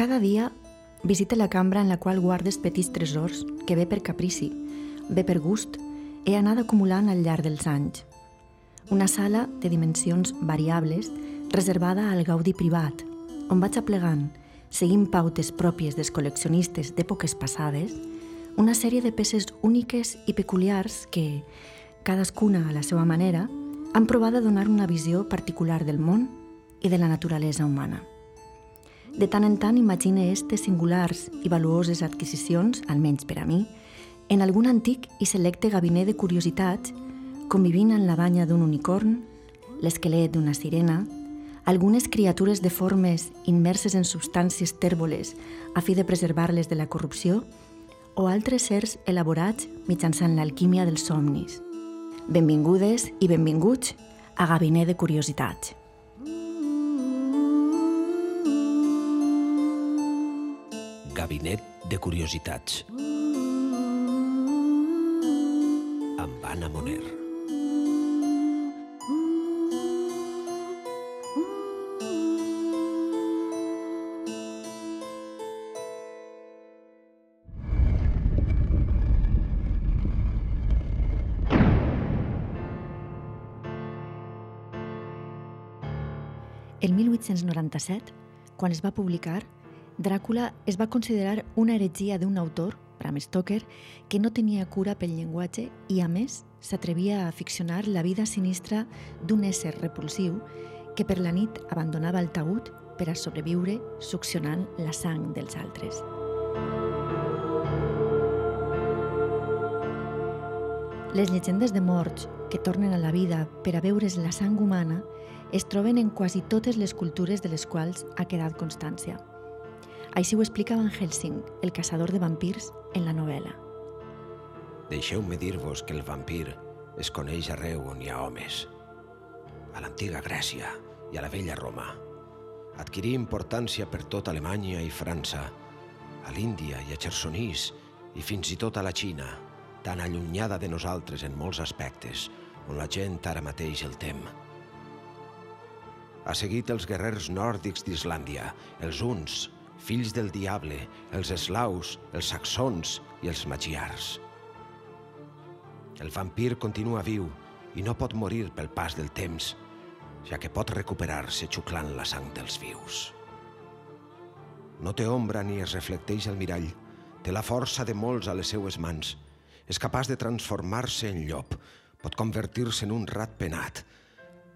Cada dia visite la cambra en la qual guardes petits tresors que ve per caprici, ve per gust, he anat acumulant al llarg dels anys. Una sala de dimensions variables reservada al gaudi privat, on vaig aplegant, seguint pautes pròpies dels col·leccionistes d'èpoques passades, una sèrie de peces úniques i peculiars que, cadascuna a la seva manera, han provat de donar una visió particular del món i de la naturalesa humana. De tant en tant imagine estes singulars i valuoses adquisicions, almenys per a mi, en algun antic i selecte gabinet de curiositats, convivint en la banya d'un unicorn, l'esquelet d'una sirena, algunes criatures deformes immerses en substàncies tèrboles a fi de preservar-les de la corrupció, o altres sers elaborats mitjançant l'alquímia dels somnis. Benvingudes i benvinguts a Gabinet de Curiositats. Gabinet de Curiositats. Amb Anna Moner. El 1897, quan es va publicar, Dràcula es va considerar una heretgia d'un autor, Bram Stoker, que no tenia cura pel llenguatge i, a més, s'atrevia a ficcionar la vida sinistra d'un ésser repulsiu que per la nit abandonava el taüt per a sobreviure succionant la sang dels altres. Les llegendes de morts que tornen a la vida per a veure's la sang humana es troben en quasi totes les cultures de les quals ha quedat constància. Així ho explica Van Helsing, el caçador de vampirs, en la novel·la. Deixeu-me dir-vos que el vampir es coneix arreu on hi ha homes. A l'antiga Grècia i a la vella Roma. Adquirí importància per tot Alemanya i França, a l'Índia i a Chersonís i fins i tot a la Xina, tan allunyada de nosaltres en molts aspectes, on la gent ara mateix el tem. Ha seguit els guerrers nòrdics d'Islàndia, els uns, fills del diable, els eslaus, els saxons i els magiars. El vampir continua viu i no pot morir pel pas del temps, ja que pot recuperar-se xuclant la sang dels vius. No té ombra ni es reflecteix al mirall, té la força de molts a les seues mans, és capaç de transformar-se en llop, pot convertir-se en un rat penat,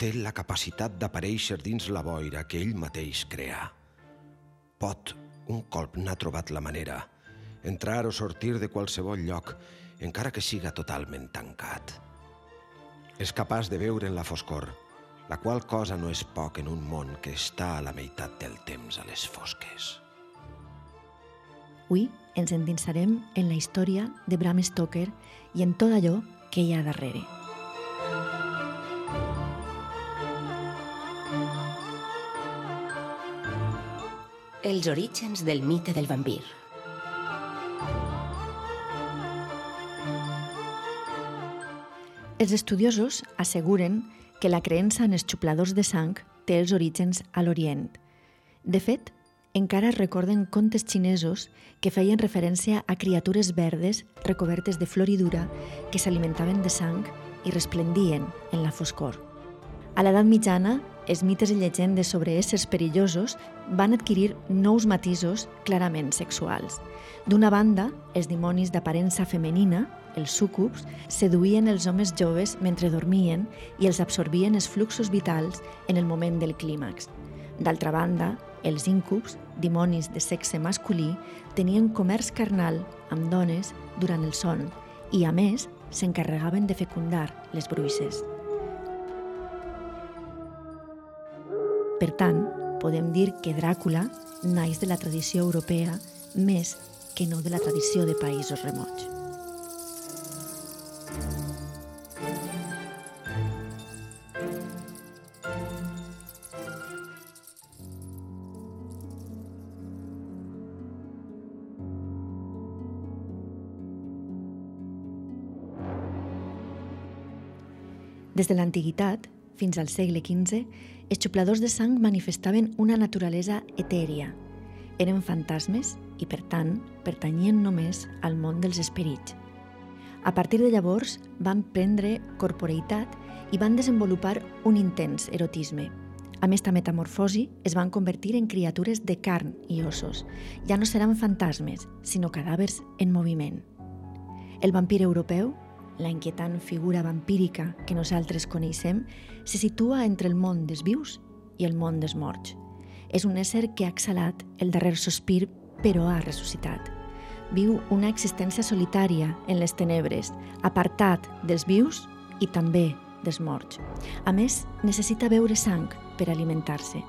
té la capacitat d'aparèixer dins la boira que ell mateix crea. Pot, un colp n'ha trobat la manera, entrar o sortir de qualsevol lloc, encara que siga totalment tancat. És capaç de veure en la foscor, la qual cosa no és poc en un món que està a la meitat del temps a les fosques. Avui ens endinsarem en la història de Bram Stoker i en tot allò que hi ha darrere. Els orígens del mite del vampir. Els estudiosos asseguren que la creença en els xupladors de sang té els orígens a l'Orient. De fet, encara es recorden contes xinesos que feien referència a criatures verdes recobertes de floridura que s'alimentaven de sang i resplendien en la foscor. A l'edat mitjana, els mites i llegendes sobre éssers perillosos van adquirir nous matisos clarament sexuals. D'una banda, els dimonis d'aparença femenina, els súcubs, seduïen els homes joves mentre dormien i els absorbien els fluxos vitals en el moment del clímax. D'altra banda, els íncubs, dimonis de sexe masculí, tenien comerç carnal amb dones durant el son i, a més, s'encarregaven de fecundar les bruixes. Per tant, podem dir que Dràcula naix de la tradició europea més que no de la tradició de països remots. Des de l'antiguitat fins al segle XV, els xupladors de sang manifestaven una naturalesa etèria. eren fantasmes i, per tant, pertanyien només al món dels esperits. A partir de llavors van prendre corporeitat i van desenvolupar un intens erotisme. Amb esta metamorfosi es van convertir en criatures de carn i ossos. Ja no seran fantasmes, sinó cadàvers en moviment. El vampir europeu, la inquietant figura vampírica que nosaltres coneixem, se situa entre el món dels vius i el món dels morts. És un ésser que ha exhalat el darrer sospir però ha ressuscitat. Viu una existència solitària en les tenebres, apartat dels vius i també dels morts. A més, necessita beure sang per alimentar-se.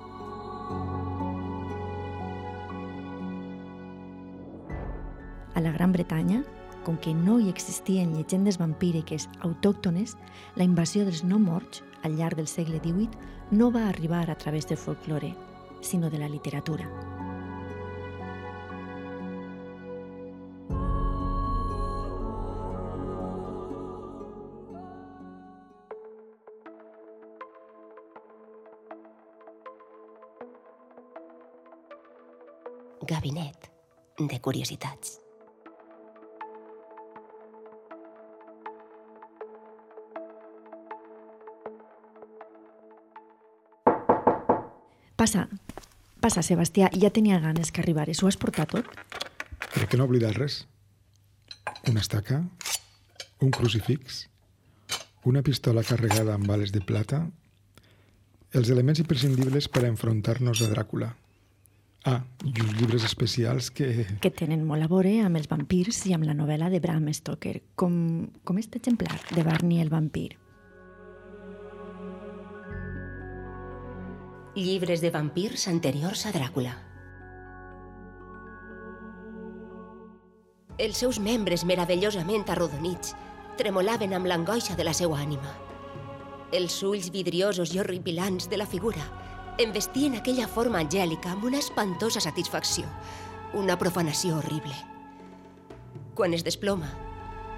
A la Gran Bretanya, com que no hi existien llegendes vampíriques autòctones, la invasió dels no morts al llarg del segle XVIII no va arribar a través del folklore, sinó de la literatura. Gabinet de curiositats. Passa, passa, Sebastià, ja tenia ganes que arribares. Ho has portat tot? Crec que no oblidat res. Una estaca, un crucifix, una pistola carregada amb bales de plata, els elements imprescindibles per a enfrontar-nos a Dràcula. Ah, i uns llibres especials que... Que tenen molt a veure amb els vampirs i amb la novel·la de Bram Stoker, com, com este exemplar de Barney el vampir. Llibres de vampirs anteriors a Dràcula. Els seus membres meravellosament arrodonits tremolaven amb l'angoixa de la seva ànima. Els ulls vidriosos i horripilants de la figura embestien aquella forma angèlica amb una espantosa satisfacció, una profanació horrible. Quan es desploma,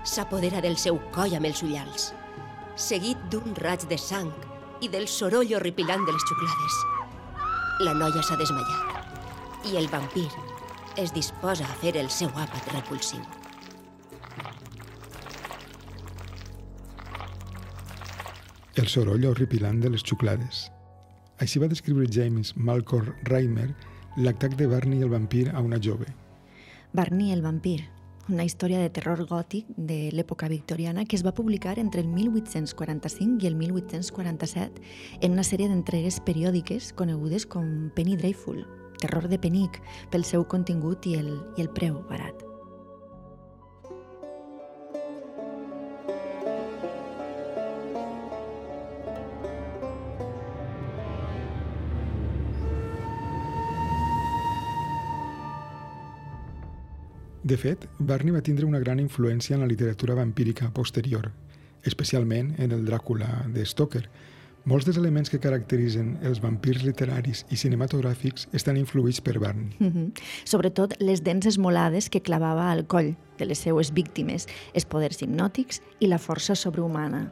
s'apodera del seu coll amb els ullals, seguit d'un raig de sang i del soroll horripilant de les xuclades. La noia s'ha desmaiat i el vampir es disposa a fer el seu àpat repulsiu. El soroll horripilant de les xuclades. Així va descriure James Malcolm Reimer l'atac de Barney el vampir a una jove. Barney el vampir, una història de terror gòtic de l'època victoriana que es va publicar entre el 1845 i el 1847 en una sèrie d'entregues periòdiques conegudes com Penny Dreadful, terror de penic pel seu contingut i el, i el preu barat. De fet, Barney va tindre una gran influència en la literatura vampírica posterior, especialment en el Dràcula de Stoker. Molts dels elements que caracteritzen els vampirs literaris i cinematogràfics estan influïts per Barney. Mm -hmm. Sobretot les dents esmolades que clavava al coll de les seues víctimes, els poders hipnòtics i la força sobrehumana.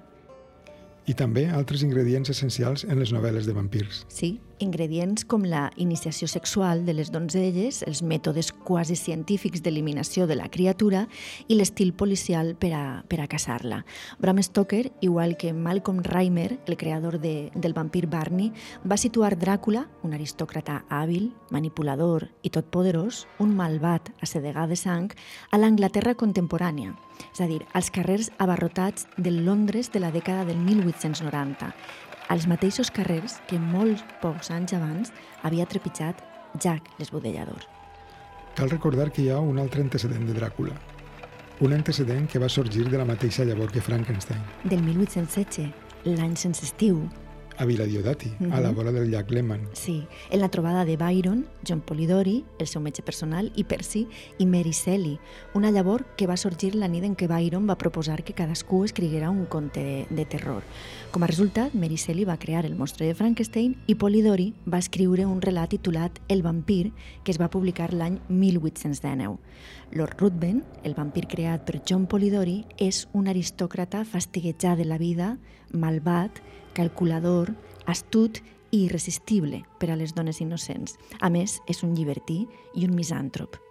I també altres ingredients essencials en les novel·les de vampirs. Sí, ingredients com la iniciació sexual de les donzelles, els mètodes quasi científics d'eliminació de la criatura i l'estil policial per a, per a caçar-la. Bram Stoker, igual que Malcolm Reimer, el creador de, del vampir Barney, va situar Dràcula, un aristòcrata hàbil, manipulador i totpoderós, un malvat assedegar de sang, a l'Anglaterra contemporània, és a dir, als carrers abarrotats del Londres de la dècada del 1890, als mateixos carrers que molts pocs anys abans havia trepitjat Jack l'esbudellador. Cal recordar que hi ha un altre antecedent de Dràcula, un antecedent que va sorgir de la mateixa llavor que Frankenstein. Del 1816, l'any sense estiu, a Vila Diodati, uh -huh. a la vora del llac Lehmann. Sí, en la trobada de Byron, John Polidori, el seu metge personal, i Percy i Mary Shelley, una llavor que va sorgir la nit en què Byron va proposar que cadascú escriguera un conte de, de terror. Com a resultat, Mary Shelley va crear el monstre de Frankenstein i Polidori va escriure un relat titulat El vampir, que es va publicar l'any 1819. Lord Ruthven, el vampir creat per John Polidori, és un aristòcrata fastiguejat de la vida, malvat, calculador, astut i irresistible per a les dones innocents. A més, és un llibertí i un misàntrop.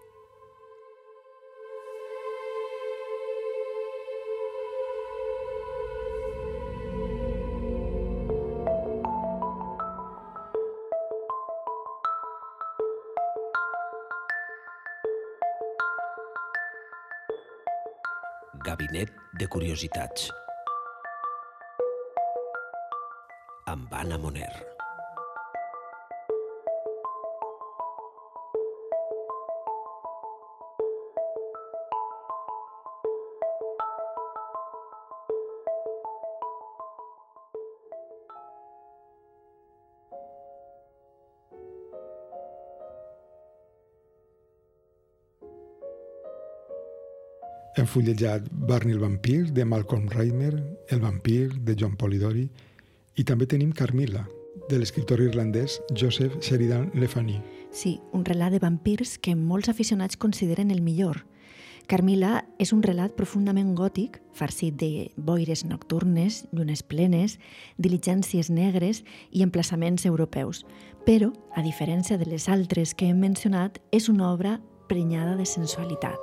Gabinet de Curiositats. Amb Anna Moner. Hem fullejat Barney el vampir, de Malcolm Reimer, El vampir, de John Polidori, i també tenim Carmilla, de l'escriptor irlandès Joseph Sheridan Le Fanu. Sí, un relat de vampirs que molts aficionats consideren el millor. Carmila és un relat profundament gòtic, farcit de boires nocturnes, llunes plenes, diligències negres i emplaçaments europeus. Però, a diferència de les altres que hem mencionat, és una obra prenyada de sensualitat.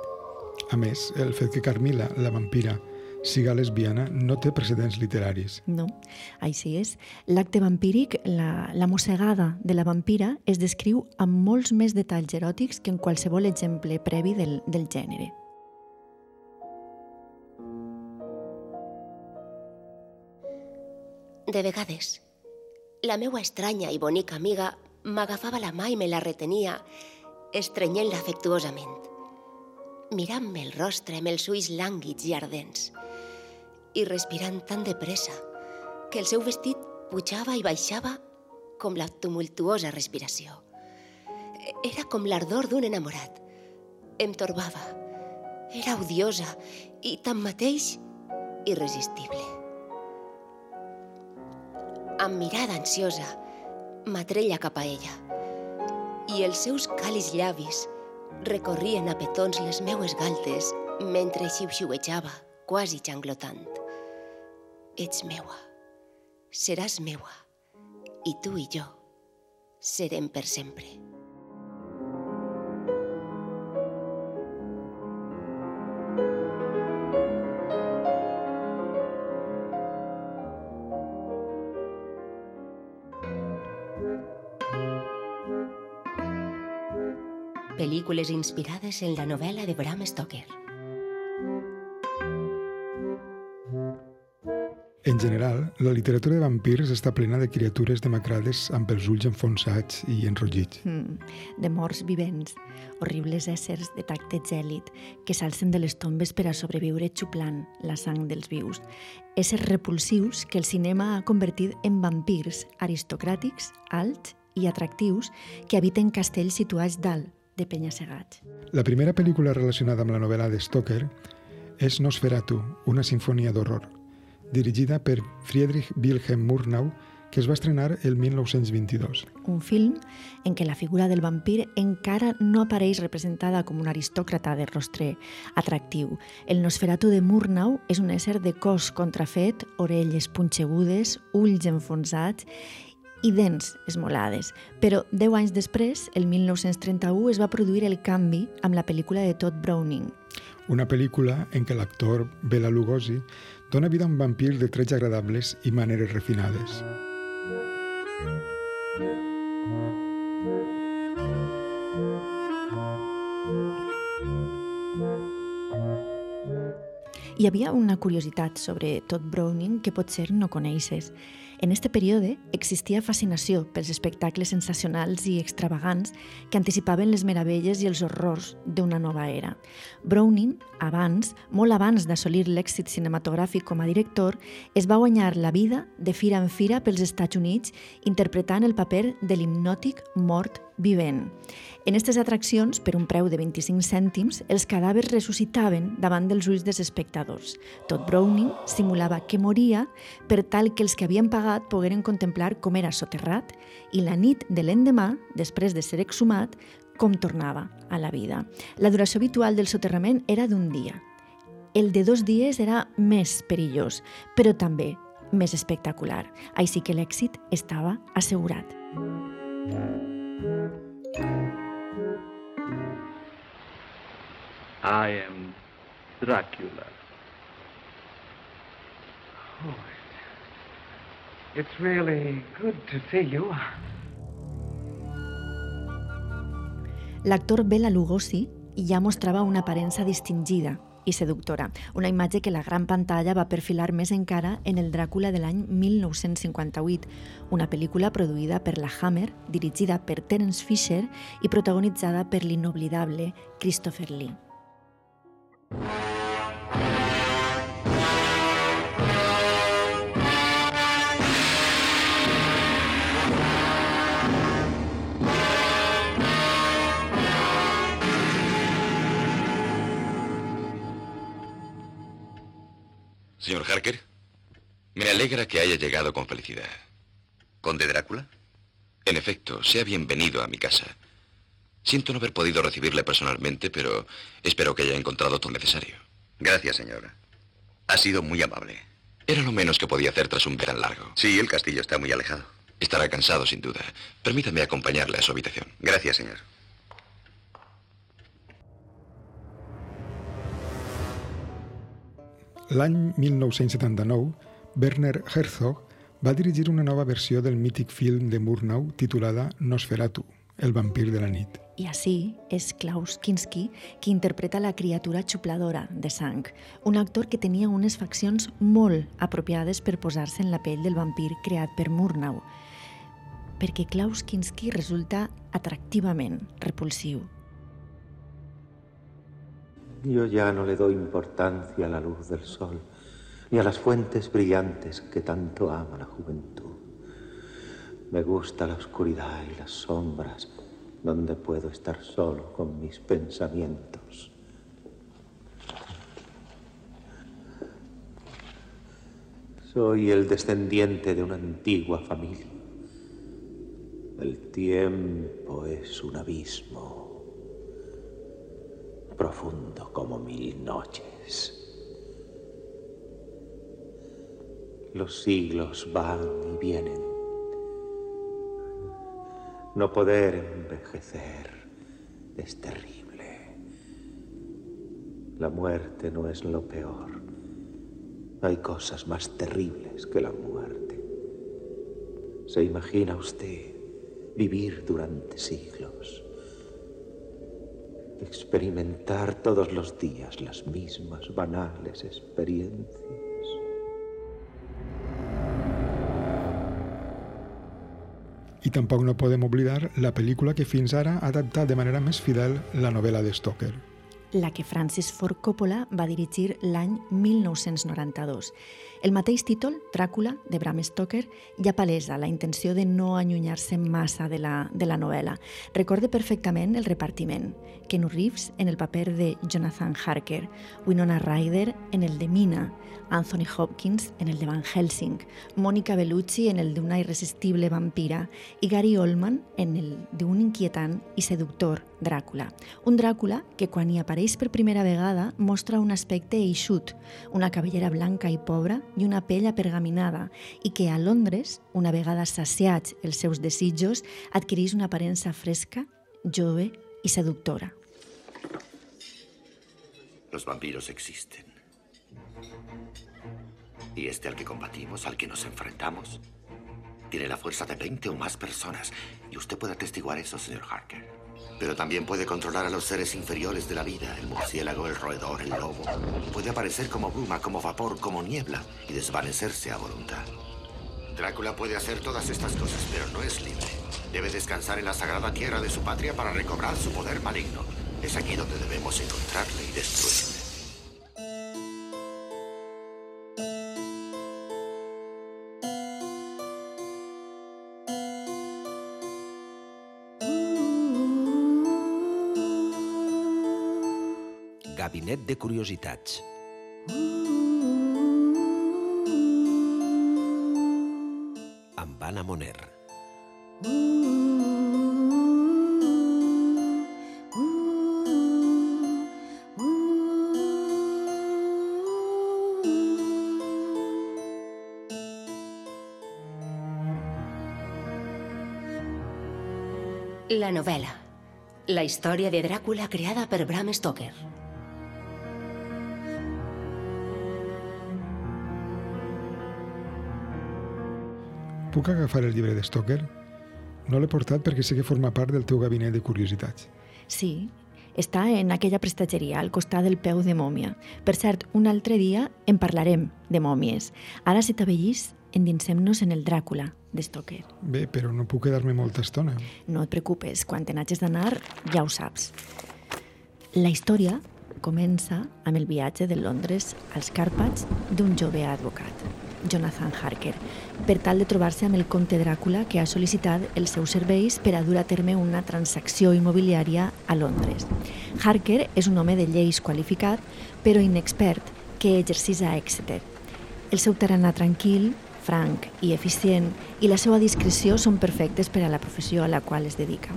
A més, el fet que Carmilla, la vampira, siga lesbiana no té precedents literaris. No, així és. L'acte vampíric, la, la mossegada de la vampira, es descriu amb molts més detalls eròtics que en qualsevol exemple previ del, del gènere. De vegades, la meua estranya i bonica amiga m'agafava la mà i me la retenia, estrenyent-la afectuosament, mirant-me el rostre amb els ulls lànguids i ardents, i respirant tan de pressa que el seu vestit pujava i baixava com la tumultuosa respiració. Era com l'ardor d'un enamorat. Em torbava. Era odiosa i, tanmateix, irresistible. Amb mirada ansiosa, m'atrella cap a ella i els seus càlids llavis recorrien a petons les meues galtes mentre xiu-xiuejava, quasi xanglotant. Ets meua, seràs meua, i tu i jo serem per sempre. Pel·lícules inspirades en la novel·la de Bram Stoker. En general, la literatura de vampirs està plena de criatures demacrades amb els ulls enfonsats i enrogits. Mm, de morts vivents, horribles éssers de tacte gèlid que s'alcen de les tombes per a sobreviure xuplant la sang dels vius. Éssers repulsius que el cinema ha convertit en vampirs aristocràtics, alts i atractius que habiten castells situats dalt de penya-segats. La primera pel·lícula relacionada amb la novel·la de Stoker és Nosferatu, una sinfonia d'horror, dirigida per Friedrich Wilhelm Murnau, que es va estrenar el 1922. Un film en què la figura del vampir encara no apareix representada com un aristòcrata de rostre atractiu. El Nosferatu de Murnau és un ésser de cos contrafet, orelles punxegudes, ulls enfonsats i dents esmolades. Però deu anys després, el 1931, es va produir el canvi amb la pel·lícula de Todd Browning. Una pel·lícula en què l'actor Bela Lugosi dona vida a un vampir de trets agradables i maneres refinades. Hi havia una curiositat sobre Todd Browning que potser no coneixes. En este període existia fascinació pels espectacles sensacionals i extravagants que anticipaven les meravelles i els horrors d'una nova era. Browning, abans, molt abans d'assolir l'èxit cinematogràfic com a director, es va guanyar la vida de fira en fira pels Estats Units interpretant el paper de l'hipnòtic mort vivent. En aquestes atraccions, per un preu de 25 cèntims, els cadàvers ressuscitaven davant dels ulls dels espectadors. Tot Browning simulava que moria per tal que els que havien pagat pogueren contemplar com era soterrat i la nit de l'endemà, després de ser exhumat, com tornava a la vida. La duració habitual del soterrament era d'un dia. El de dos dies era més perillós, però també més espectacular. Així que l'èxit estava assegurat. I am Dracula. Oh, it's really good to see you. L'actor Bela Lugosi ja mostrava una aparença distingida i seductora, una imatge que la gran pantalla va perfilar més encara en el Dràcula de l'any 1958, una pel·lícula produïda per la Hammer, dirigida per Terence Fisher i protagonitzada per l'inoblidable Christopher Lee. Señor Harker, me alegra que haya llegado con felicidad. ¿Conde Drácula? En efecto, sea bienvenido a mi casa. Siento no haber podido recibirle personalmente, pero espero que haya encontrado todo necesario. Gracias, señora. Ha sido muy amable. Era lo menos que podía hacer tras un verano largo. Sí, el castillo está muy alejado. Estará cansado, sin duda. Permítame acompañarle a su habitación. Gracias, señor. L'any 1979, Werner Herzog va dirigir una nova versió del mític film de Murnau titulada Nosferatu, el vampir de la nit. I així és Klaus Kinski qui interpreta la criatura xupladora de sang, un actor que tenia unes faccions molt apropiades per posar-se en la pell del vampir creat per Murnau, perquè Klaus Kinski resulta atractivament repulsiu. Yo ya no le doy importancia a la luz del sol ni a las fuentes brillantes que tanto ama la juventud. Me gusta la oscuridad y las sombras donde puedo estar solo con mis pensamientos. Soy el descendiente de una antigua familia. El tiempo es un abismo profundo como mil noches. Los siglos van y vienen. No poder envejecer es terrible. La muerte no es lo peor. Hay cosas más terribles que la muerte. ¿Se imagina usted vivir durante siglos? Experimentar todos los días las mismas banales experiencias. I tampoc no podem oblidar la pel·lícula que fins ara ha adaptat de manera més fidel la novel·la de Stoker. La que Francis Ford Coppola va dirigir l'any 1992. El mateix títol, Dràcula, de Bram Stoker, ja palesa la intenció de no allunyar-se massa de la, de la novel·la. Recorde perfectament el repartiment. Keanu Reeves en el paper de Jonathan Harker, Winona Ryder en el de Mina, Anthony Hopkins en el de Van Helsing, Mónica Bellucci en el de una irresistible vampira i Gary Oldman en el d'un inquietant i seductor Dràcula. Un Dràcula que quan hi apareix per primera vegada mostra un aspecte eixut, una cabellera blanca i pobra i una pell apergaminada i que a Londres, una vegada saciats els seus desitjos, adquireix una aparença fresca, jove i seductora. Los vampiros existen. Y este al que combatimos, al que nos enfrentamos, tiene la fuerza de 20 o más personas. Y usted puede atestiguar eso, señor Harker. Pero también puede controlar a los seres inferiores de la vida, el murciélago, el roedor, el lobo. Puede aparecer como bruma, como vapor, como niebla y desvanecerse a voluntad. Drácula puede hacer todas estas cosas, pero no es libre. Debe descansar en la sagrada tierra de su patria para recobrar su poder maligno. Es aquí donde debemos encontrarle y destruirle. Gabinet de Curiositats. Amb Anna Moner. La novel·la. La història de Dràcula creada per Bram Stoker. Puc agafar el llibre de Stoker? No l'he portat perquè sé que forma part del teu gabinet de curiositats. Sí, està en aquella prestatgeria, al costat del peu de mòmia. Per cert, un altre dia en parlarem de mòmies. Ara, si t'avellís, endinsem-nos en el Dràcula, de Stoker. Bé, però no puc quedar-me molta estona. No et preocupes, quan te n'hagis d'anar ja ho saps. La història comença amb el viatge de Londres als Càrpats d'un jove advocat, Jonathan Harker, per tal de trobar-se amb el comte Dràcula que ha sol·licitat els seus serveis per a dur a terme una transacció immobiliària a Londres. Harker és un home de lleis qualificat, però inexpert, que exercís a Exeter. El seu tarannà tranquil, franc i eficient i la seva discreció són perfectes per a la professió a la qual es dedica.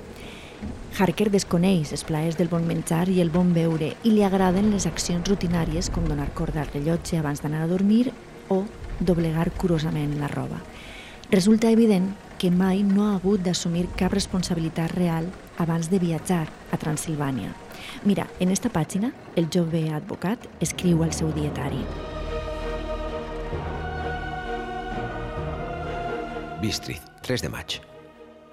Harker desconeix els plaers del bon menjar i el bon beure i li agraden les accions rutinàries com donar corda al rellotge abans d'anar a dormir o doblegar curosament la roba. Resulta evident que mai no ha hagut d'assumir cap responsabilitat real abans de viatjar a Transilvània. Mira, en esta pàgina, el jove advocat escriu al seu dietari. Bistrit, 3 de maig.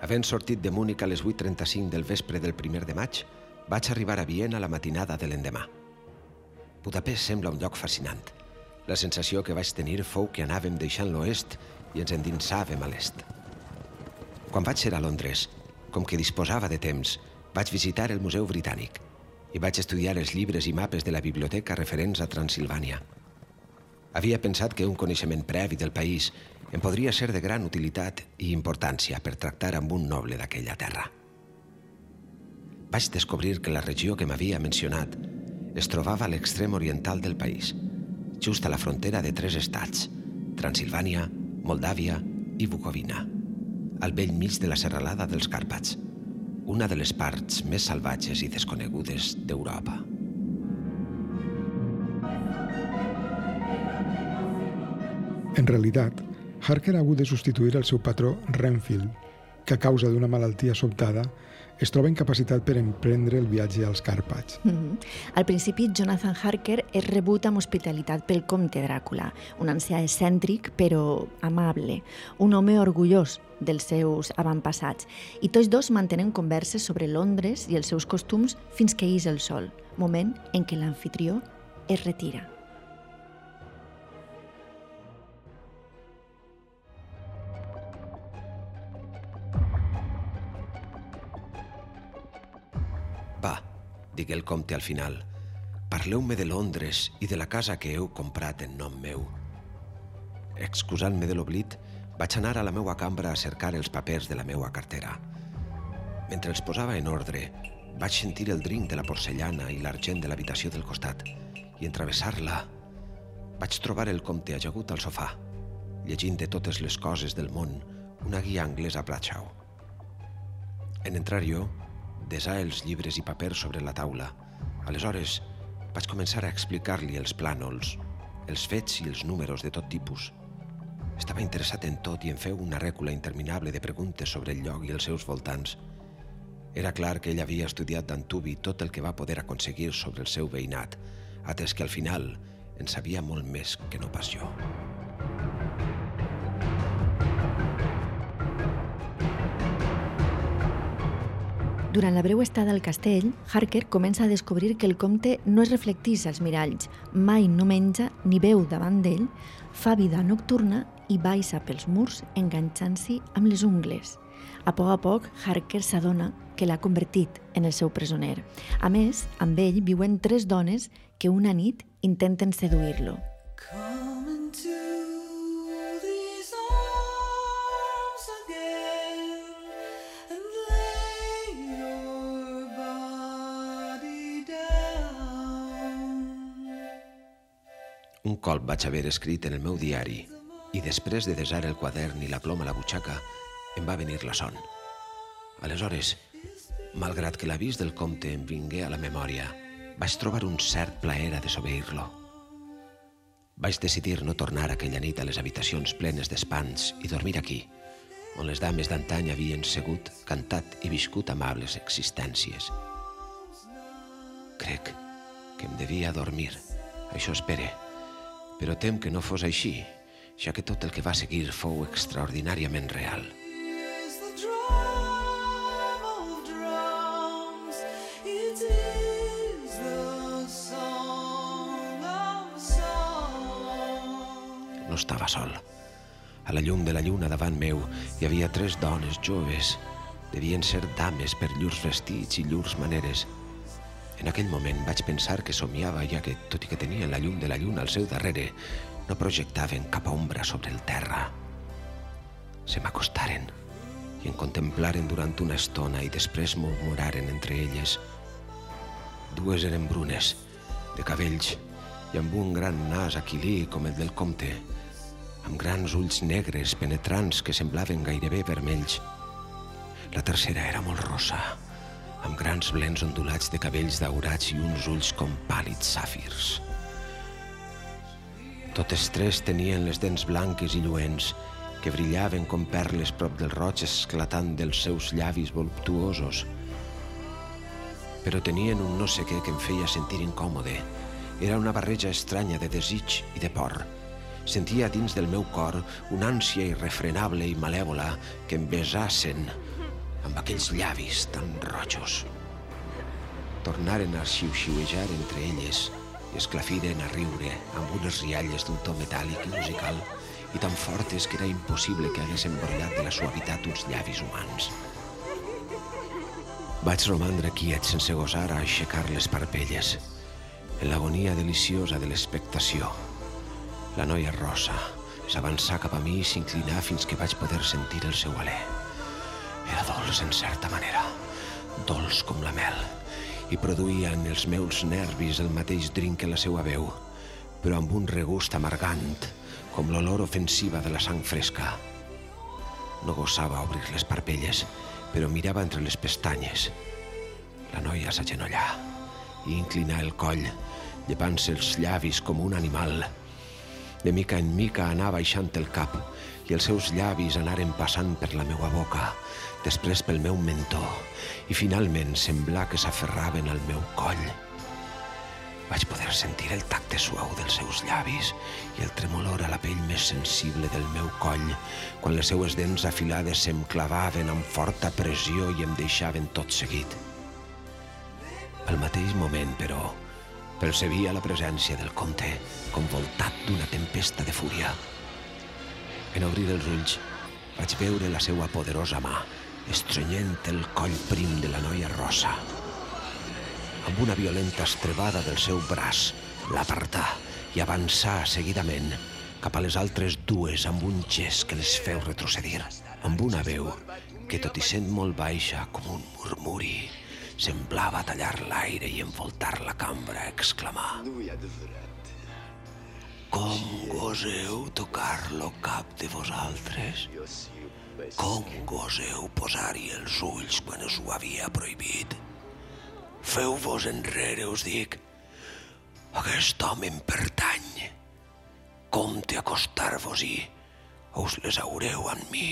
Havent sortit de Múnich a les 8.35 del vespre del primer de maig, vaig arribar a Viena la matinada de l'endemà. Budapest sembla un lloc fascinant. La sensació que vaig tenir fou que anàvem deixant l'oest i ens endinsàvem a l'est. Quan vaig ser a Londres, com que disposava de temps, vaig visitar el Museu Britànic i vaig estudiar els llibres i mapes de la biblioteca referents a Transilvània. Havia pensat que un coneixement previ del país em podria ser de gran utilitat i importància per tractar amb un noble d'aquella terra. Vaig descobrir que la regió que m'havia mencionat es trobava a l'extrem oriental del país, just a la frontera de tres estats, Transilvània, Moldàvia i Bucovina, al vell mig de la serralada dels Càrpats, una de les parts més salvatges i desconegudes d'Europa. En realitat, Harker ha hagut de substituir el seu patró Renfield, que a causa d'una malaltia sobtada es troba incapacitat per emprendre el viatge als Càrpats. Mm -hmm. Al principi, Jonathan Harker és rebut amb hospitalitat pel comte Dràcula, un ancià excèntric però amable, un home orgullós dels seus avantpassats, i tots dos mantenen converses sobre Londres i els seus costums fins que ix el sol, moment en què l'anfitrió es retira. Va, digué el comte al final, parleu-me de Londres i de la casa que heu comprat en nom meu. Excusant-me de l'oblit, vaig anar a la meua cambra a cercar els papers de la meua cartera. Mentre els posava en ordre, vaig sentir el drinc de la porcellana i l'argent de l'habitació del costat i en travessar-la vaig trobar el comte ajagut al sofà, llegint de totes les coses del món una guia anglesa a Bradshaw. En entrar jo, desar els llibres i papers sobre la taula. Aleshores, vaig començar a explicar-li els plànols, els fets i els números de tot tipus. Estava interessat en tot i en feu una rècula interminable de preguntes sobre el lloc i els seus voltants. Era clar que ell havia estudiat d'antubi tot el que va poder aconseguir sobre el seu veïnat, atès que al final en sabia molt més que no pas jo. Durant la breu estada al castell, Harker comença a descobrir que el comte no es reflectís als miralls, mai no menja ni veu davant d'ell, fa vida nocturna i baixa pels murs enganxant-s'hi amb les ungles. A poc a poc, Harker s'adona que l'ha convertit en el seu presoner. A més, amb ell viuen tres dones que una nit intenten seduir-lo. Un colp vaig haver escrit en el meu diari i després de desar el quadern i la ploma a la butxaca em va venir la son. Aleshores, malgrat que l'avís del comte em vingué a la memòria, vaig trobar un cert plaer a desobeir-lo. Vaig decidir no tornar aquella nit a les habitacions plenes d'espants i dormir aquí, on les dames d'antany havien segut, cantat i viscut amables existències. Crec que em devia dormir, això espere, però tem que no fos així, ja que tot el que va seguir fou extraordinàriament real. No estava sol. A la llum de la lluna davant meu hi havia tres dones joves. Devien ser dames per llurs vestits i llurs maneres. En aquell moment vaig pensar que somiava, ja que, tot i que tenien la llum de la lluna al seu darrere, no projectaven cap ombra sobre el terra. Se m'acostaren i em contemplaren durant una estona i després murmuraren entre elles. Dues eren brunes, de cabells, i amb un gran nas aquilí com el del comte, amb grans ulls negres penetrants que semblaven gairebé vermells. La tercera era molt rosa, amb grans blens ondulats de cabells daurats i uns ulls com pàl·lids sàfirs. Totes tres tenien les dents blanques i lluents, que brillaven com perles prop del roig esclatant dels seus llavis voluptuosos. Però tenien un no sé què que em feia sentir incòmode. Era una barreja estranya de desig i de por. Sentia dins del meu cor una ànsia irrefrenable i malèvola que em besassen amb aquells llavis tan rojos. Tornaren a xiu-xiuejar entre elles i esclafiren a riure amb unes rialles d'un to metàl·lic i musical i tan fortes que era impossible que haguessin brollat de la suavitat uns llavis humans. Vaig romandre quiet sense gosar a aixecar les parpelles, en l'agonia deliciosa de l'expectació. La noia rosa s'avançà cap a mi i s'inclinà fins que vaig poder sentir el seu alè. Era dolç en certa manera, dolç com la mel, i produïa en els meus nervis el mateix drinc que la seva veu, però amb un regust amargant, com l'olor ofensiva de la sang fresca. No gosava obrir les parpelles, però mirava entre les pestanyes. La noia s'agenollà i inclinà el coll, llevant-se els llavis com un animal. De mica en mica anava baixant el cap i els seus llavis anaren passant per la meua boca, després pel meu mentó, i finalment semblar que s'aferraven al meu coll. Vaig poder sentir el tacte suau dels seus llavis i el tremolor a la pell més sensible del meu coll quan les seues dents afilades se'm clavaven amb forta pressió i em deixaven tot seguit. Al mateix moment, però, percebia la presència del comte convoltat d'una tempesta de fúria. En obrir els ulls, vaig veure la seva poderosa mà estrenyent el coll prim de la noia rosa amb una violenta estrebada del seu braç, l'apartà i avançà seguidament cap a les altres dues amb un gest que les feu retrocedir, amb una veu que, tot i sent molt baixa com un murmuri, semblava tallar l'aire i envoltar la cambra, exclamar Com goseu tocar-lo cap de vosaltres? Com goseu posar-hi els ulls quan us ho havia prohibit? Feu-vos enrere, us dic. Aquest home em pertany. Compte acostar-vos-hi, us les haureu amb mi.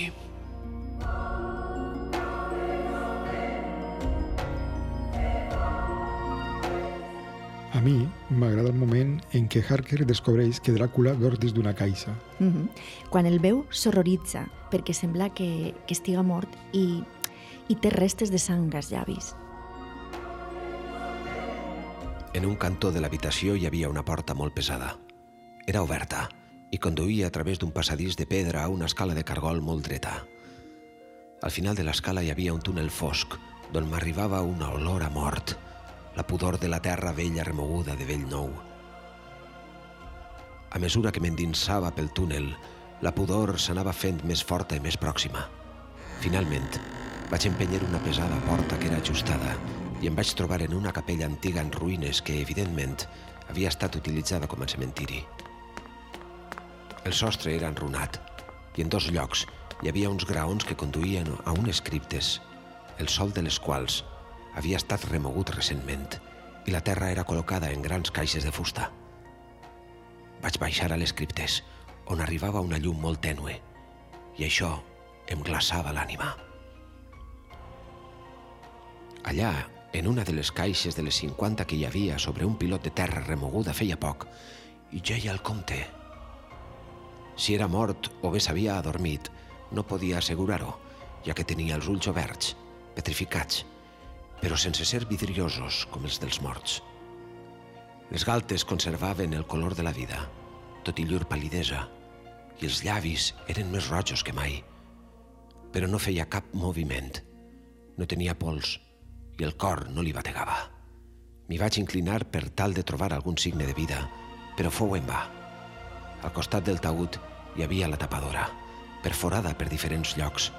A mi m'agrada el moment en què Harker descobreix que Dràcula dorm dins d'una caixa. Mm -hmm. Quan el veu s'horroritza perquè sembla que, que estiga mort i, i té restes de sang als llavis. En un cantó de l'habitació hi havia una porta molt pesada. Era oberta i conduïa a través d'un passadís de pedra a una escala de cargol molt dreta. Al final de l'escala hi havia un túnel fosc d'on m'arribava una olor a mort, la pudor de la terra vella remoguda de vell nou. A mesura que m'endinsava pel túnel, la pudor s'anava fent més forta i més pròxima. Finalment, vaig empenyer una pesada porta que era ajustada i em vaig trobar en una capella antiga en ruïnes que, evidentment, havia estat utilitzada com a cementiri. El sostre era enrunat i en dos llocs hi havia uns graons que conduïen a unes criptes, el sol de les quals havia estat remogut recentment i la terra era col·locada en grans caixes de fusta. Vaig baixar a les criptes, on arribava una llum molt tènue, i això em glaçava l'ànima. Allà, en una de les caixes de les 50 que hi havia sobre un pilot de terra remoguda feia poc, i geia el comte. Si era mort o bé s'havia adormit, no podia assegurar-ho, ja que tenia els ulls oberts, petrificats, però sense ser vidriosos com els dels morts. Les galtes conservaven el color de la vida, tot i llur palidesa, i els llavis eren més rojos que mai. Però no feia cap moviment. No tenia pols i el cor no li bategava. M'hi vaig inclinar per tal de trobar algun signe de vida, però fou en va. Al costat del taüt hi havia la tapadora, perforada per diferents llocs.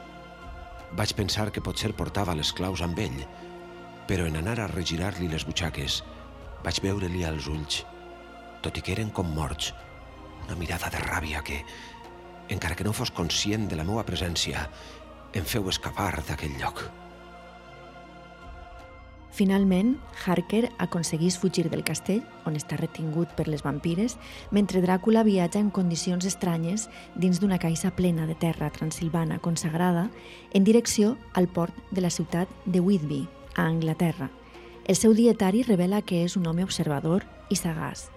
Vaig pensar que potser portava les claus amb ell, però en anar a regirar-li les butxaques vaig veure-li als ulls, tot i que eren com morts, una mirada de ràbia que, encara que no fos conscient de la meva presència, em feu escapar d'aquell lloc. Finalment, Harker aconseguís fugir del castell, on està retingut per les vampires, mentre Dràcula viatja en condicions estranyes dins d'una caixa plena de terra transilvana consagrada en direcció al port de la ciutat de Whitby, a Anglaterra. El seu dietari revela que és un home observador i sagaç,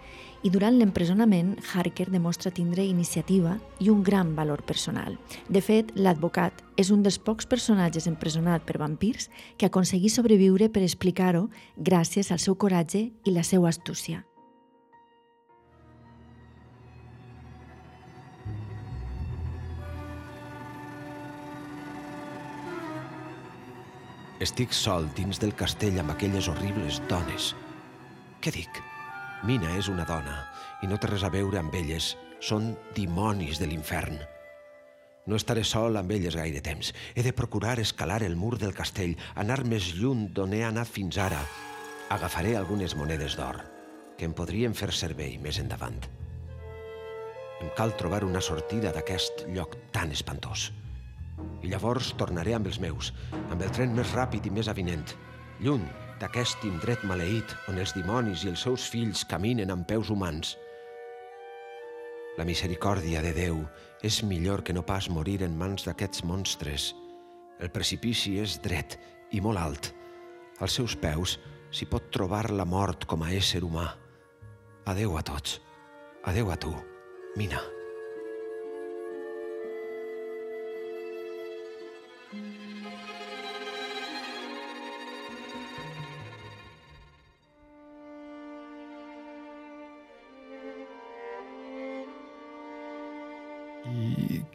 i durant l'empresonament Harker demostra tindre iniciativa i un gran valor personal. De fet, l'advocat és un dels pocs personatges empresonat per vampirs que aconseguí sobreviure per explicar-ho gràcies al seu coratge i la seva astúcia. Estic sol dins del castell amb aquelles horribles dones. Què dic? Mina és una dona i no té res a veure amb elles. Són dimonis de l'infern. No estaré sol amb elles gaire temps. He de procurar escalar el mur del castell, anar més lluny d'on he anat fins ara. Agafaré algunes monedes d'or, que em podrien fer servei més endavant. Em cal trobar una sortida d'aquest lloc tan espantós. I llavors tornaré amb els meus, amb el tren més ràpid i més avinent, lluny d'aquest indret maleït on els dimonis i els seus fills caminen amb peus humans. La misericòrdia de Déu és millor que no pas morir en mans d'aquests monstres. El precipici és dret i molt alt. Als seus peus s'hi pot trobar la mort com a ésser humà. Adeu a tots. Adeu a tu, Mina.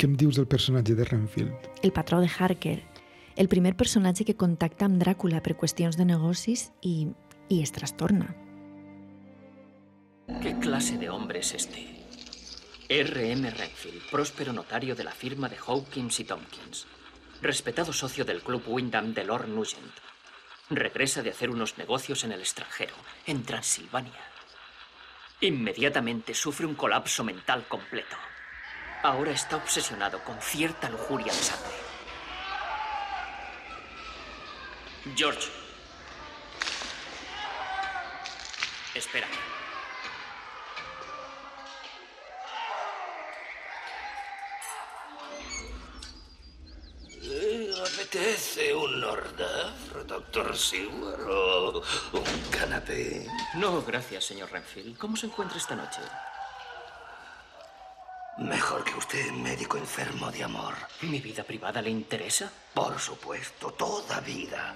Què em dius del personatge de Renfield? El patró de Harker, el primer personatge que contacta amb Dràcula per qüestions de negocis i, i es trastorna. ¿Qué clase de hombre es este? R.M. Renfield, próspero notario de la firma de Hawkins y Tompkins, respetado socio del Club Wyndham de Lord Nugent. Regresa de hacer unos negocios en el extranjero, en Transilvania. Inmediatamente sufre un colapso mental completo. Ahora está obsesionado con cierta lujuria de sangre. George. Espera. ¿Le apetece un hors doctor Seward, o un canapé? No, gracias, señor Renfield. ¿Cómo se encuentra esta noche? Mejor que usted, médico enfermo de amor. ¿Mi vida privada le interesa? Por supuesto, toda vida.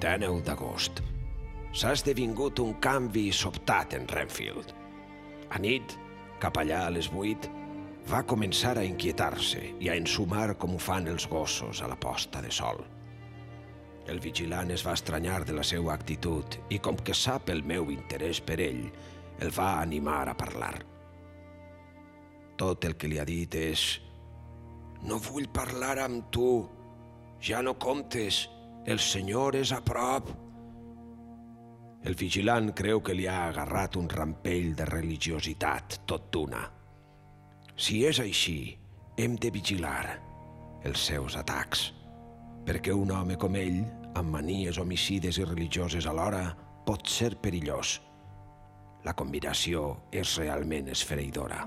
Dèneu d'agost. S'ha esdevingut un canvi sobtat en Renfield. A nit, cap allà a les vuit, va començar a inquietar-se i a ensumar com ho fan els gossos a la posta de sol. El vigilant es va estranyar de la seva actitud i, com que sap el meu interès per ell, el va animar a parlar. Tot el que li ha dit és «No vull parlar amb tu. Ja no comptes. El senyor és a prop». El vigilant creu que li ha agarrat un rampell de religiositat tot d'una. Si és així, hem de vigilar els seus atacs, perquè un home com ell, amb manies homicides i religioses alhora, pot ser perillós. La combinació és realment esfereïdora.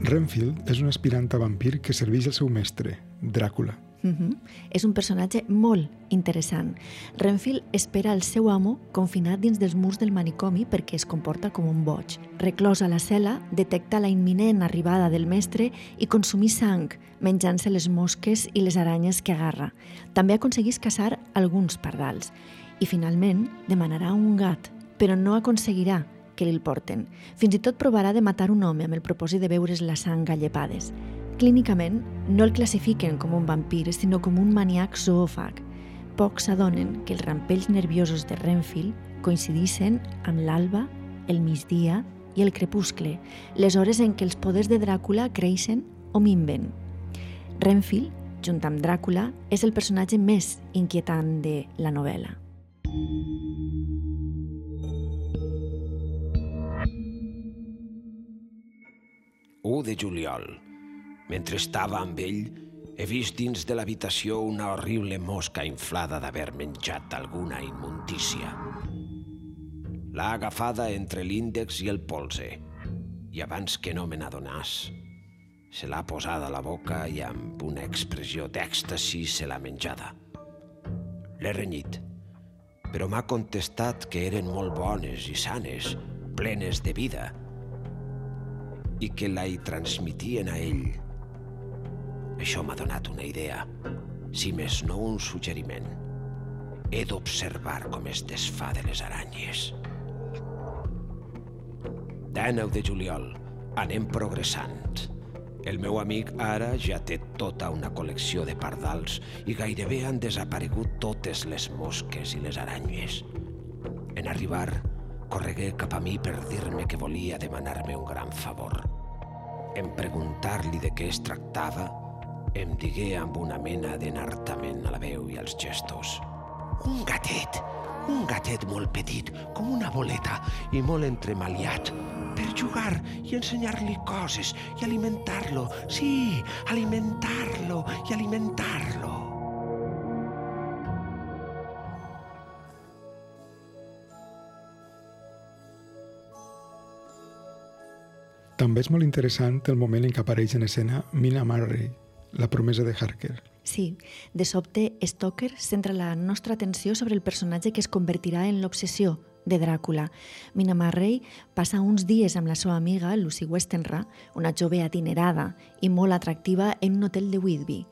Renfield és un aspirant a vampir que serveix el seu mestre, Dràcula. Uh -huh. És un personatge molt interessant. Renfield espera el seu amo confinat dins dels murs del manicomi perquè es comporta com un boig. Reclòs a la cel·la, detecta la imminent arribada del mestre i consumir sang, menjant-se les mosques i les aranyes que agarra. També aconseguís caçar alguns pardals. I finalment demanarà un gat, però no aconseguirà que li'l porten. Fins i tot provarà de matar un home amb el propòsit de beure's la sang a llepades. Clínicament, no el classifiquen com un vampir, sinó com un maniac zoòfag. Pocs s'adonen que els rampells nerviosos de Renfield coincidissin amb l'alba, el migdia i el crepuscle, les hores en què els poders de Dràcula creixen o minven. Renfield, junt amb Dràcula, és el personatge més inquietant de la novel·la. 1 de juliol. Mentre estava amb ell, he vist dins de l'habitació una horrible mosca inflada d'haver menjat alguna immundícia. L'ha agafada entre l'índex i el polze, i abans que no me n'adonàs, se l'ha posada a la boca i amb una expressió d'èxtasi se l'ha menjada. L'he renyit, però m'ha contestat que eren molt bones i sanes, plenes de vida, i que la hi transmitien a ell. Això m'ha donat una idea, si més no un suggeriment. He d'observar com es desfà de les aranyes. 19 de juliol. Anem progressant. El meu amic ara ja té tota una col·lecció de pardals i gairebé han desaparegut totes les mosques i les aranyes. En arribar, corregué cap a mi per dir-me que volia demanar-me un gran favor. En preguntar-li de què es tractava, em digué amb una mena d'enartament a la veu i als gestos. Un gatet, un gatet molt petit, com una boleta, i molt entremaliat, per jugar i ensenyar-li coses i alimentar-lo. Sí, alimentar-lo i alimentar-lo. També és molt interessant el moment en què apareix en escena Mina Murray, la promesa de Harker. Sí, de sobte, Stoker centra la nostra atenció sobre el personatge que es convertirà en l'obsessió de Dràcula. Mina Marray passa uns dies amb la seva amiga, Lucy Westenra, una jove atinerada i molt atractiva en un hotel de Whitby.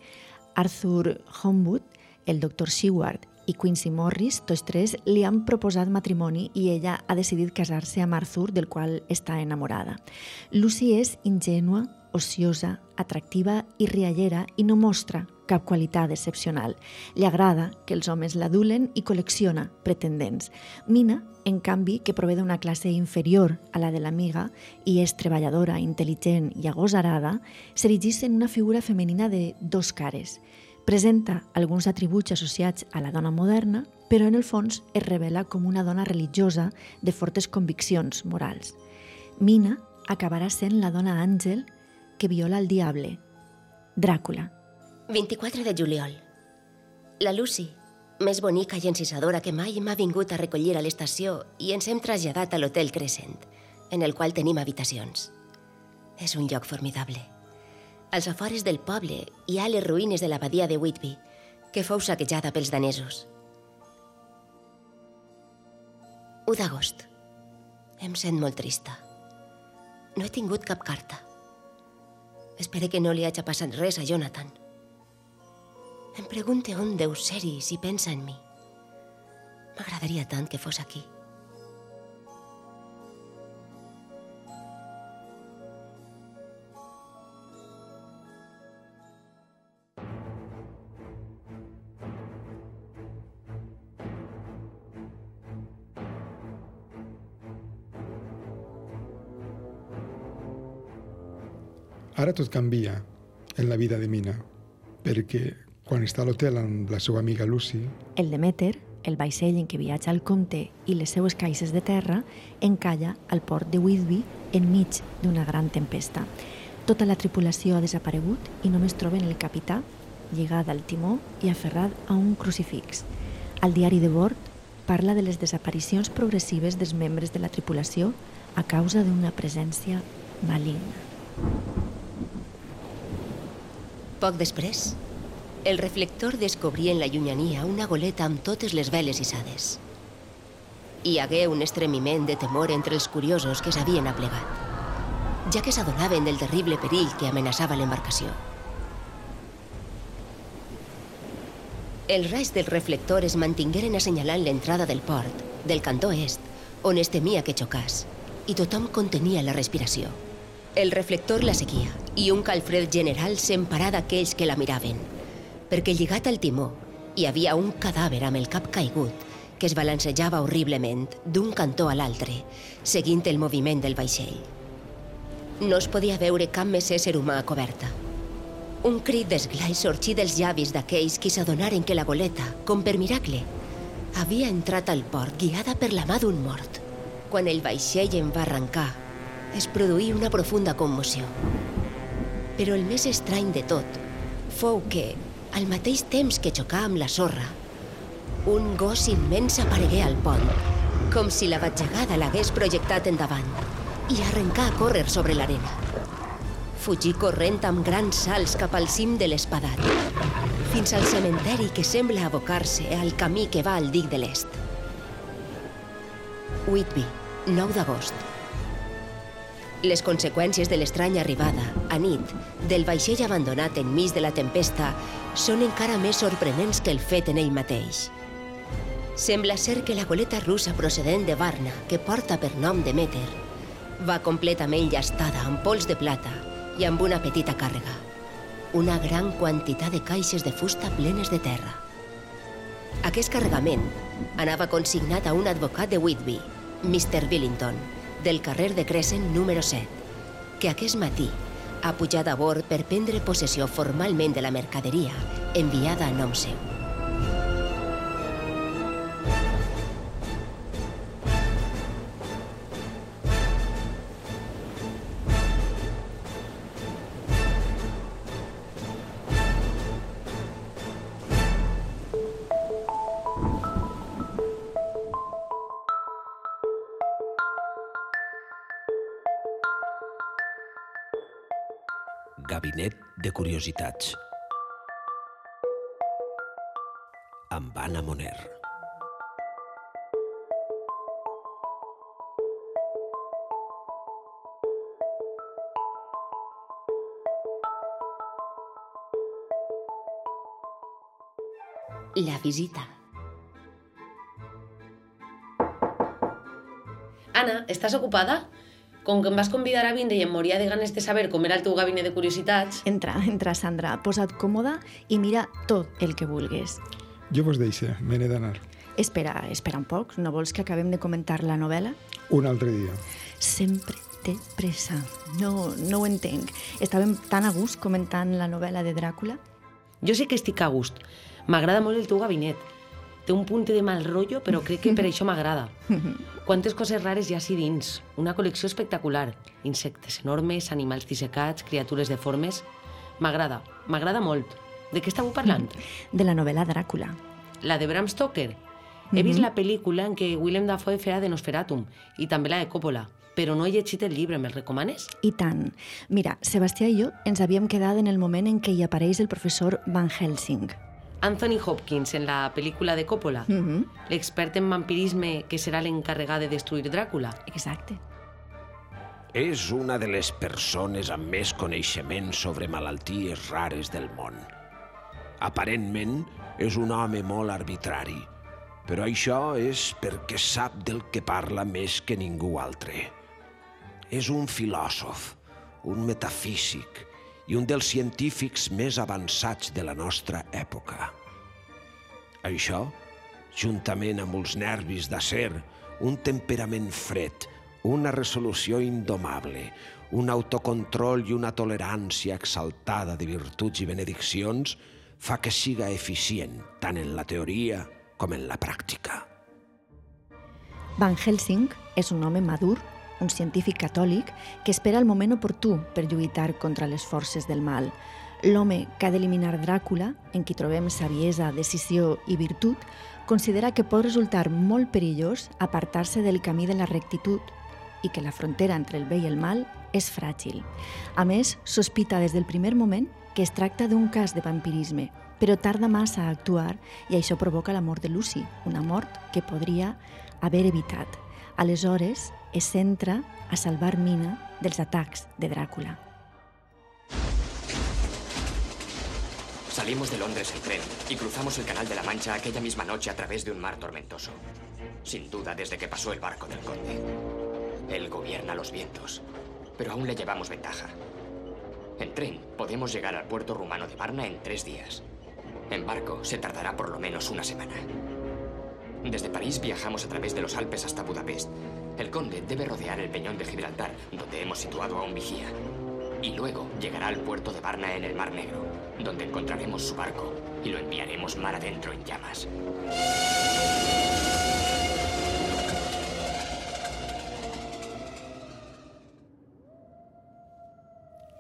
Arthur Homewood, el doctor Seward i Quincy Morris, tots tres, li han proposat matrimoni i ella ha decidit casar-se amb Arthur, del qual està enamorada. Lucy és ingènua, ociosa, atractiva i riallera i no mostra cap qualitat excepcional. Li agrada que els homes l'adulen i col·lecciona pretendents. Mina, en canvi, que prové d'una classe inferior a la de l'amiga i és treballadora, intel·ligent i agosarada, s'erigís en una figura femenina de dos cares. Presenta alguns atributs associats a la dona moderna, però en el fons es revela com una dona religiosa de fortes conviccions morals. Mina acabarà sent la dona àngel que viola el diable, Dràcula. 24 de juliol. La Lucy, més bonica i encisadora que mai, m'ha vingut a recollir a l'estació i ens hem traslladat a l'Hotel Crescent, en el qual tenim habitacions. És un lloc formidable. Als afores del poble hi ha les ruïnes de l'abadia de Whitby, que fou saquejada pels danesos. 1 d'agost. Em sent molt trista. No he tingut cap carta. Espero que no li hagi passat res a Jonathan. Em pregunte on deu ser-hi si pensa en mi. M'agradaria tant que fos aquí. Ara tot canvia en la vida de Mina, perquè quan està a l'hotel amb la seva amiga Lucy... El Demeter, el vaixell en què viatja el comte i les seues caixes de terra, encalla al port de Whitby enmig d'una gran tempesta. Tota la tripulació ha desaparegut i només troben el capità, lligada al timó i aferrat a un crucifix. Al diari de bord parla de les desaparicions progressives dels membres de la tripulació a causa d'una presència maligna. Poc després, el reflector descobria en la llunyania una goleta amb totes les veles hissades. Hi hagué un estremiment de temor entre els curiosos que s'havien aplegat, ja que s'adonaven del terrible perill que amenaçava l'embarcació. Els raigs del reflector es mantingueren assenyalant l'entrada del port, del cantó est, on es temia que xocàs, i tothom contenia la respiració. El reflector la seguia i un calfred general s'emparà d'aquells que la miraven, perquè lligat al timó hi havia un cadàver amb el cap caigut que es balancejava horriblement d'un cantó a l'altre, seguint el moviment del vaixell. No es podia veure cap més ésser humà a coberta. Un crit d'esglai sorgí dels llavis d'aquells qui s'adonaren que la goleta, com per miracle, havia entrat al port guiada per la mà d'un mort. Quan el vaixell en va arrencar, es produí una profunda commoció. Però el més estrany de tot fou que, al mateix temps que xocà amb la sorra, un gos immens aparegué al pont, com si la batjagada l'hagués projectat endavant, i arrencà a córrer sobre l'arena. Fugí corrent amb grans salts cap al cim de l'espadat, fins al cementeri que sembla abocar-se al camí que va al dic de l'est. Whitby, 9 d'agost. Les conseqüències de l'estranya arribada, a nit, del vaixell abandonat enmig de la tempesta són encara més sorprenents que el fet en ell mateix. Sembla ser que la goleta russa procedent de Varna, que porta per nom de Meter, va completament llastada amb pols de plata i amb una petita càrrega. Una gran quantitat de caixes de fusta plenes de terra. Aquest carregament anava consignat a un advocat de Whitby, Mr. Billington, del carrer de Crescent número 7, que aquest matí ha pujat a bord per prendre possessió formalment de la mercaderia enviada a nom Curiositats. Amb Anna Moner. La visita. Anna, estàs ocupada? Com que em vas convidar a vindre i em moria de ganes de saber com era el teu gabinet de curiositats... Entra, entra, Sandra. Posa't còmoda i mira tot el que vulguis. Jo vos deixe, me n'he d'anar. Espera, espera un poc. No vols que acabem de comentar la novel·la? Un altre dia. Sempre té pressa. No, no ho entenc. Estàvem tan a gust comentant la novel·la de Dràcula? Jo sé que estic a gust. M'agrada molt el teu gabinet. Té un punt de mal rotllo, però crec que per això m'agrada. Quantes coses rares hi ha així dins. Una col·lecció espectacular. Insectes enormes, animals dissecats, criatures deformes... M'agrada, m'agrada molt. De què estàveu parlant? De la novel·la Dràcula. La de Bram Stoker. He vist la pel·lícula en què Willem Dafoe feia de Nosferatum i també la de Coppola, però no he llegit el llibre, me'l recomanes? I tant. Mira, Sebastià i jo ens havíem quedat en el moment en què hi apareix el professor Van Helsing. Anthony Hopkins en la pel·lícula de Coppola, Mm -hmm. l'expert en vampirisme que serà l'encarregat de destruir Dràcula. Exacte. És una de les persones amb més coneixement sobre malalties rares del món. Aparentment, és un home molt arbitrari, però això és perquè sap del que parla més que ningú altre. És un filòsof, un metafísic i un dels científics més avançats de la nostra època. Això, juntament amb els nervis d'acer, un temperament fred, una resolució indomable, un autocontrol i una tolerància exaltada de virtuts i benediccions, fa que siga eficient tant en la teoria com en la pràctica. Van Helsing és un home madur, un científic catòlic que espera el moment oportú per lluitar contra les forces del mal. L'home que ha d'eliminar Dràcula, en qui trobem saviesa, decisió i virtut, considera que pot resultar molt perillós apartar-se del camí de la rectitud i que la frontera entre el bé i el mal és fràgil. A més, sospita des del primer moment que es tracta d'un cas de vampirisme, però tarda massa a actuar i això provoca la mort de Lucy, una mort que podria haver evitat. Aleshores, es centra a salvar Mina dels atacs de Dràcula. Salimos de Londres en tren y cruzamos el Canal de la Mancha aquella misma noche a través de un mar tormentoso. Sin duda desde que pasó el barco del conde. Él gobierna los vientos, pero aún le llevamos ventaja. En tren podemos llegar al puerto rumano de Varna en tres días. En barco se tardará por lo menos una semana. Desde París viajamos a través de los Alpes hasta Budapest. El conde debe rodear el peñón de Gibraltar, donde hemos situado a un vigía. Y luego llegará al puerto de Varna en el Mar Negro, donde encontraremos su barco y lo enviaremos mar adentro en llamas.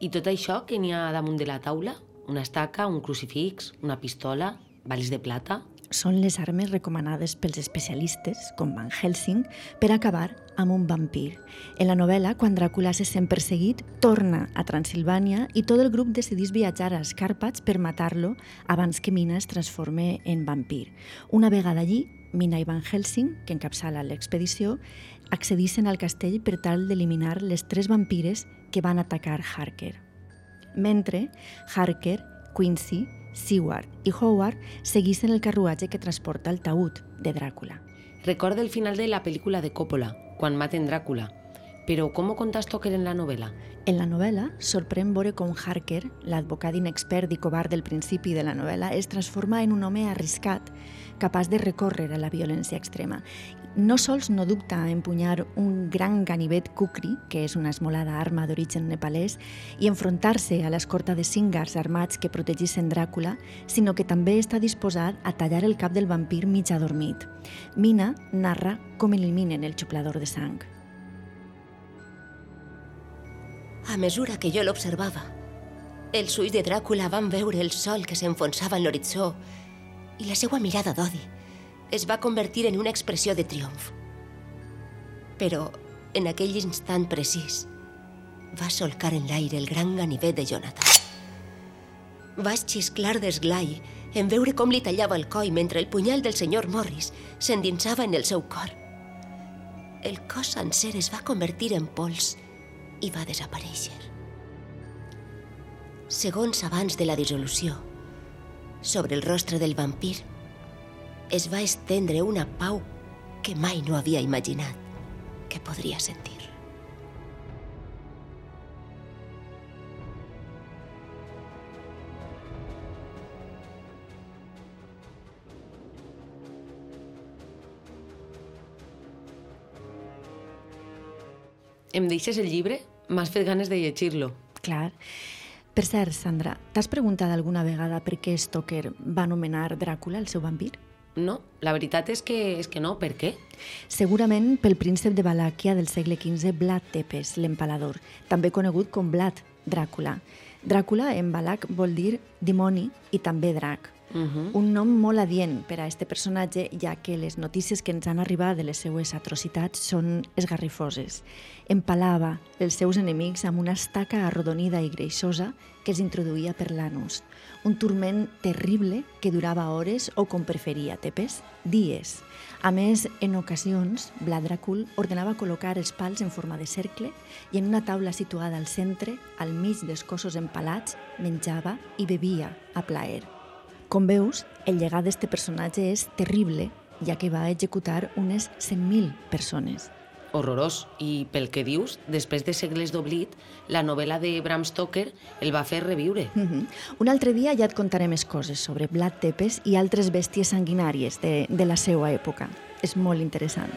I tot això que n'hi de la taula? Una estaca, un crucifix, una pistola, de plata... Són les armes recomanades pels especialistes, com Van Helsing, per acabar amb un vampir. En la novel·la, quan Dràcula se sent perseguit, torna a Transilvània i tot el grup decidís viatjar als Càrpats per matar-lo abans que Mina es transforme en vampir. Una vegada allí, Mina i Van Helsing, que encapçala l'expedició, accedissin al castell per tal d'eliminar les tres vampires que van atacar Harker. Mentre Harker, Quincy, Seward i Howard seguissin el carruatge que transporta el taüt de Dràcula. Recorda el final de la pel·lícula de Coppola, quan maten Dràcula. Però com ho conta Stoker en la novel·la? En la novel·la sorprèn veure com Harker, l'advocat inexpert i covard del principi de la novel·la, es transforma en un home arriscat, capaç de recórrer a la violència extrema no sols no dubta a empunyar un gran ganivet kukri, que és una esmolada arma d'origen nepalès, i enfrontar-se a l'escorta de cingars armats que protegissin Dràcula, sinó que també està disposat a tallar el cap del vampir mig adormit. Mina narra com eliminen el xuplador de sang. A mesura que jo l'observava, els ulls de Dràcula van veure el sol que s'enfonsava en l'horitzó i la seva mirada d'odi es va convertir en una expressió de triomf. Però, en aquell instant precís, va solcar en l'aire el gran ganivet de Jonathan. Vaig xisclar d'esglai en veure com li tallava el coll mentre el punyal del senyor Morris s'endinsava en el seu cor. El cos sencer es va convertir en pols i va desaparèixer. Segons abans de la dissolució, sobre el rostre del vampir es va estendre una pau que mai no havia imaginat que podria sentir. Em deixes el llibre? M'has fet ganes de llegir-lo. Clar. Per cert, Sandra, t'has preguntat alguna vegada per què Stoker va anomenar Dràcula el seu vampir? No, la veritat és que, és que no. Per què? Segurament pel príncep de Valàquia del segle XV, Vlad Tepes, l'empalador, també conegut com Vlad Dràcula. Dràcula en valac vol dir dimoni i també drac. Uh -huh. Un nom molt adient per a este personatge, ja que les notícies que ens han arribat de les seues atrocitats són esgarrifoses. Empalava els seus enemics amb una estaca arrodonida i greixosa que es introduïa per l'anus. Un turment terrible que durava hores o, com preferia Tepes, dies. A més, en ocasions, Vlad Dracul ordenava col·locar els pals en forma de cercle i en una taula situada al centre, al mig dels cossos empalats, menjava i bevia a plaer. Com veus, el llegat d'este personatge és terrible, ja que va executar unes 100.000 persones. Horrorós. I pel que dius, després de segles d'oblit, la novel·la de Bram Stoker el va fer reviure. Uh -huh. Un altre dia ja et contaré més coses sobre Vlad Tepes i altres bèsties sanguinàries de, de la seva època. És molt interessant.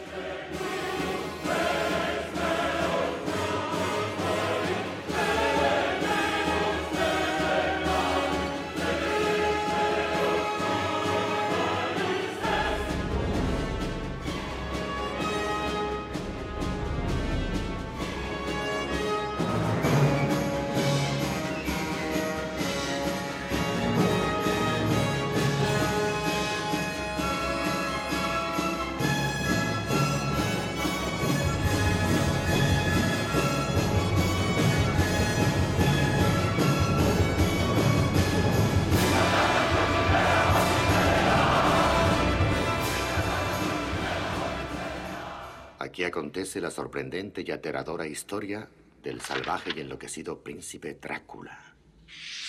Acontece la sorprendente y aterradora historia del salvaje y enloquecido príncipe Drácula.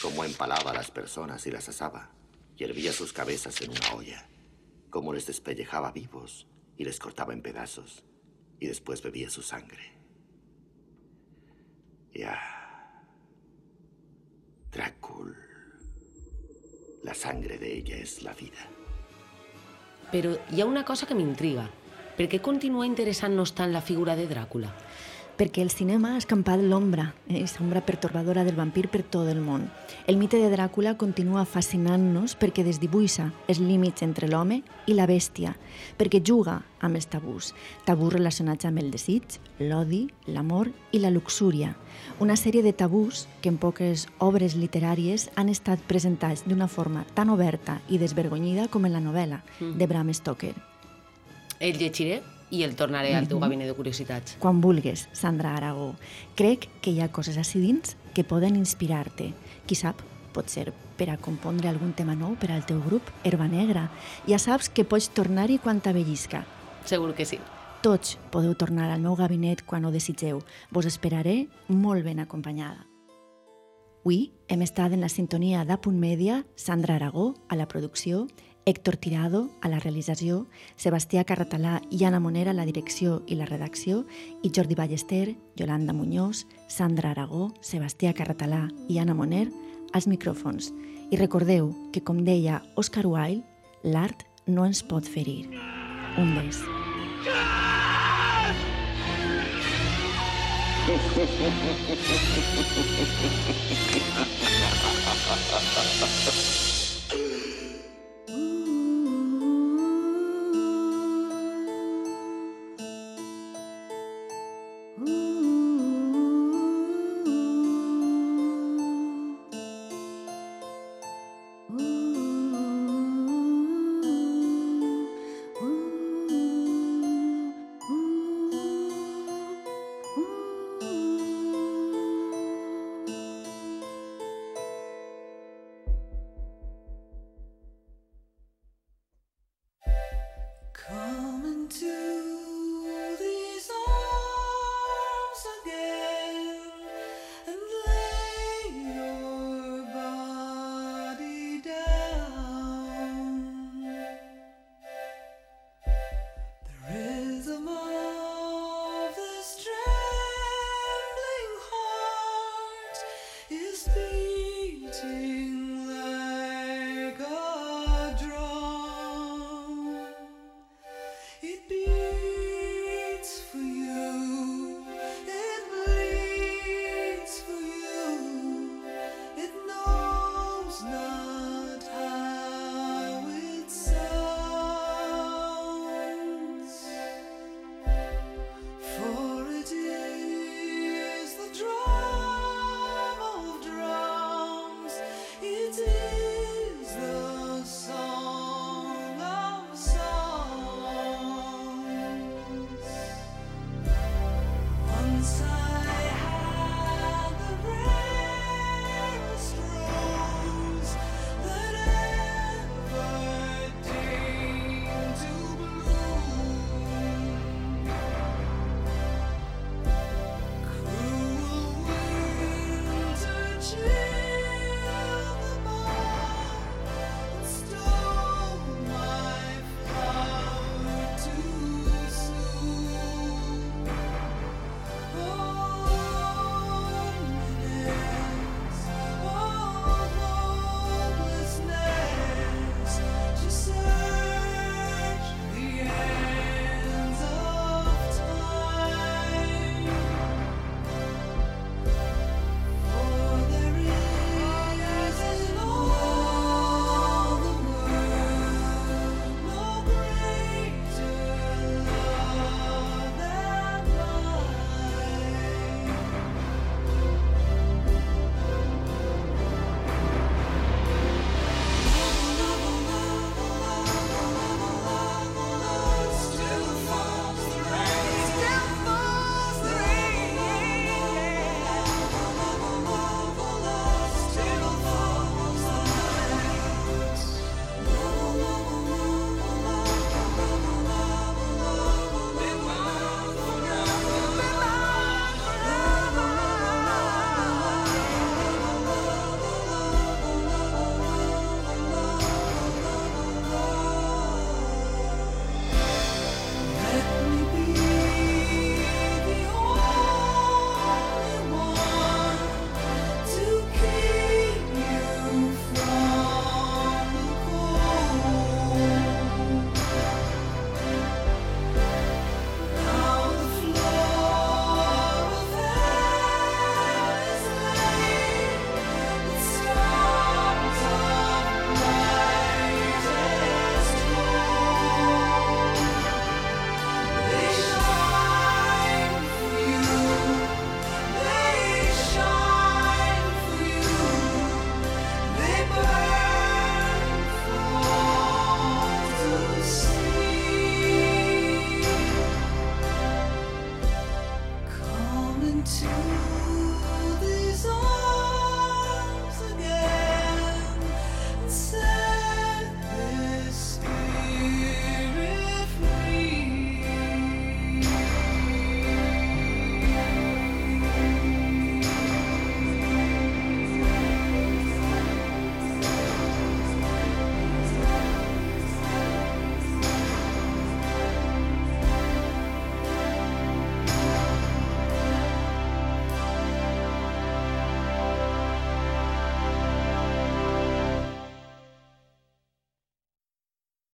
Cómo empalaba a las personas y las asaba, y hervía sus cabezas en una olla. Cómo les despellejaba vivos y les cortaba en pedazos, y después bebía su sangre. Ya. Drácula. La sangre de ella és la vida. Hi ha una cosa que m'intriga. Per què continua interessant-nos tant la figura de Dràcula? perquè el cinema ha escampat l'ombra, aquesta ombra pertorbadora del vampir per tot el món. El mite de Dràcula continua fascinant-nos perquè desdibuixa els límits entre l'home i la bèstia, perquè juga amb els tabús, tabús relacionats amb el desig, l'odi, l'amor i la luxúria. Una sèrie de tabús que en poques obres literàries han estat presentats d'una forma tan oberta i desvergonyida com en la novel·la de Bram Stoker. El llegiré i el tornaré al teu gabinet de curiositats. Quan vulgues, Sandra Aragó. Crec que hi ha coses així dins que poden inspirar-te. Qui sap, pot ser per a compondre algun tema nou per al teu grup, Herba Negra. Ja saps que pots tornar-hi quan t'avellisca. Segur que sí. Tots podeu tornar al meu gabinet quan ho desitgeu. Vos esperaré molt ben acompanyada. Avui hem estat en la sintonia d'Apunt Mèdia, Sandra Aragó a la producció, Héctor Tirado a la realització, Sebastià Carratalà i Anna Monera a la direcció i la redacció i Jordi Ballester, Yolanda Muñoz, Sandra Aragó, Sebastià Carratalà i Anna Moner als micròfons. I recordeu que, com deia Oscar Wilde, l'art no ens pot ferir. Un bes. Ha ha ha ha ha ha ha ha ha ha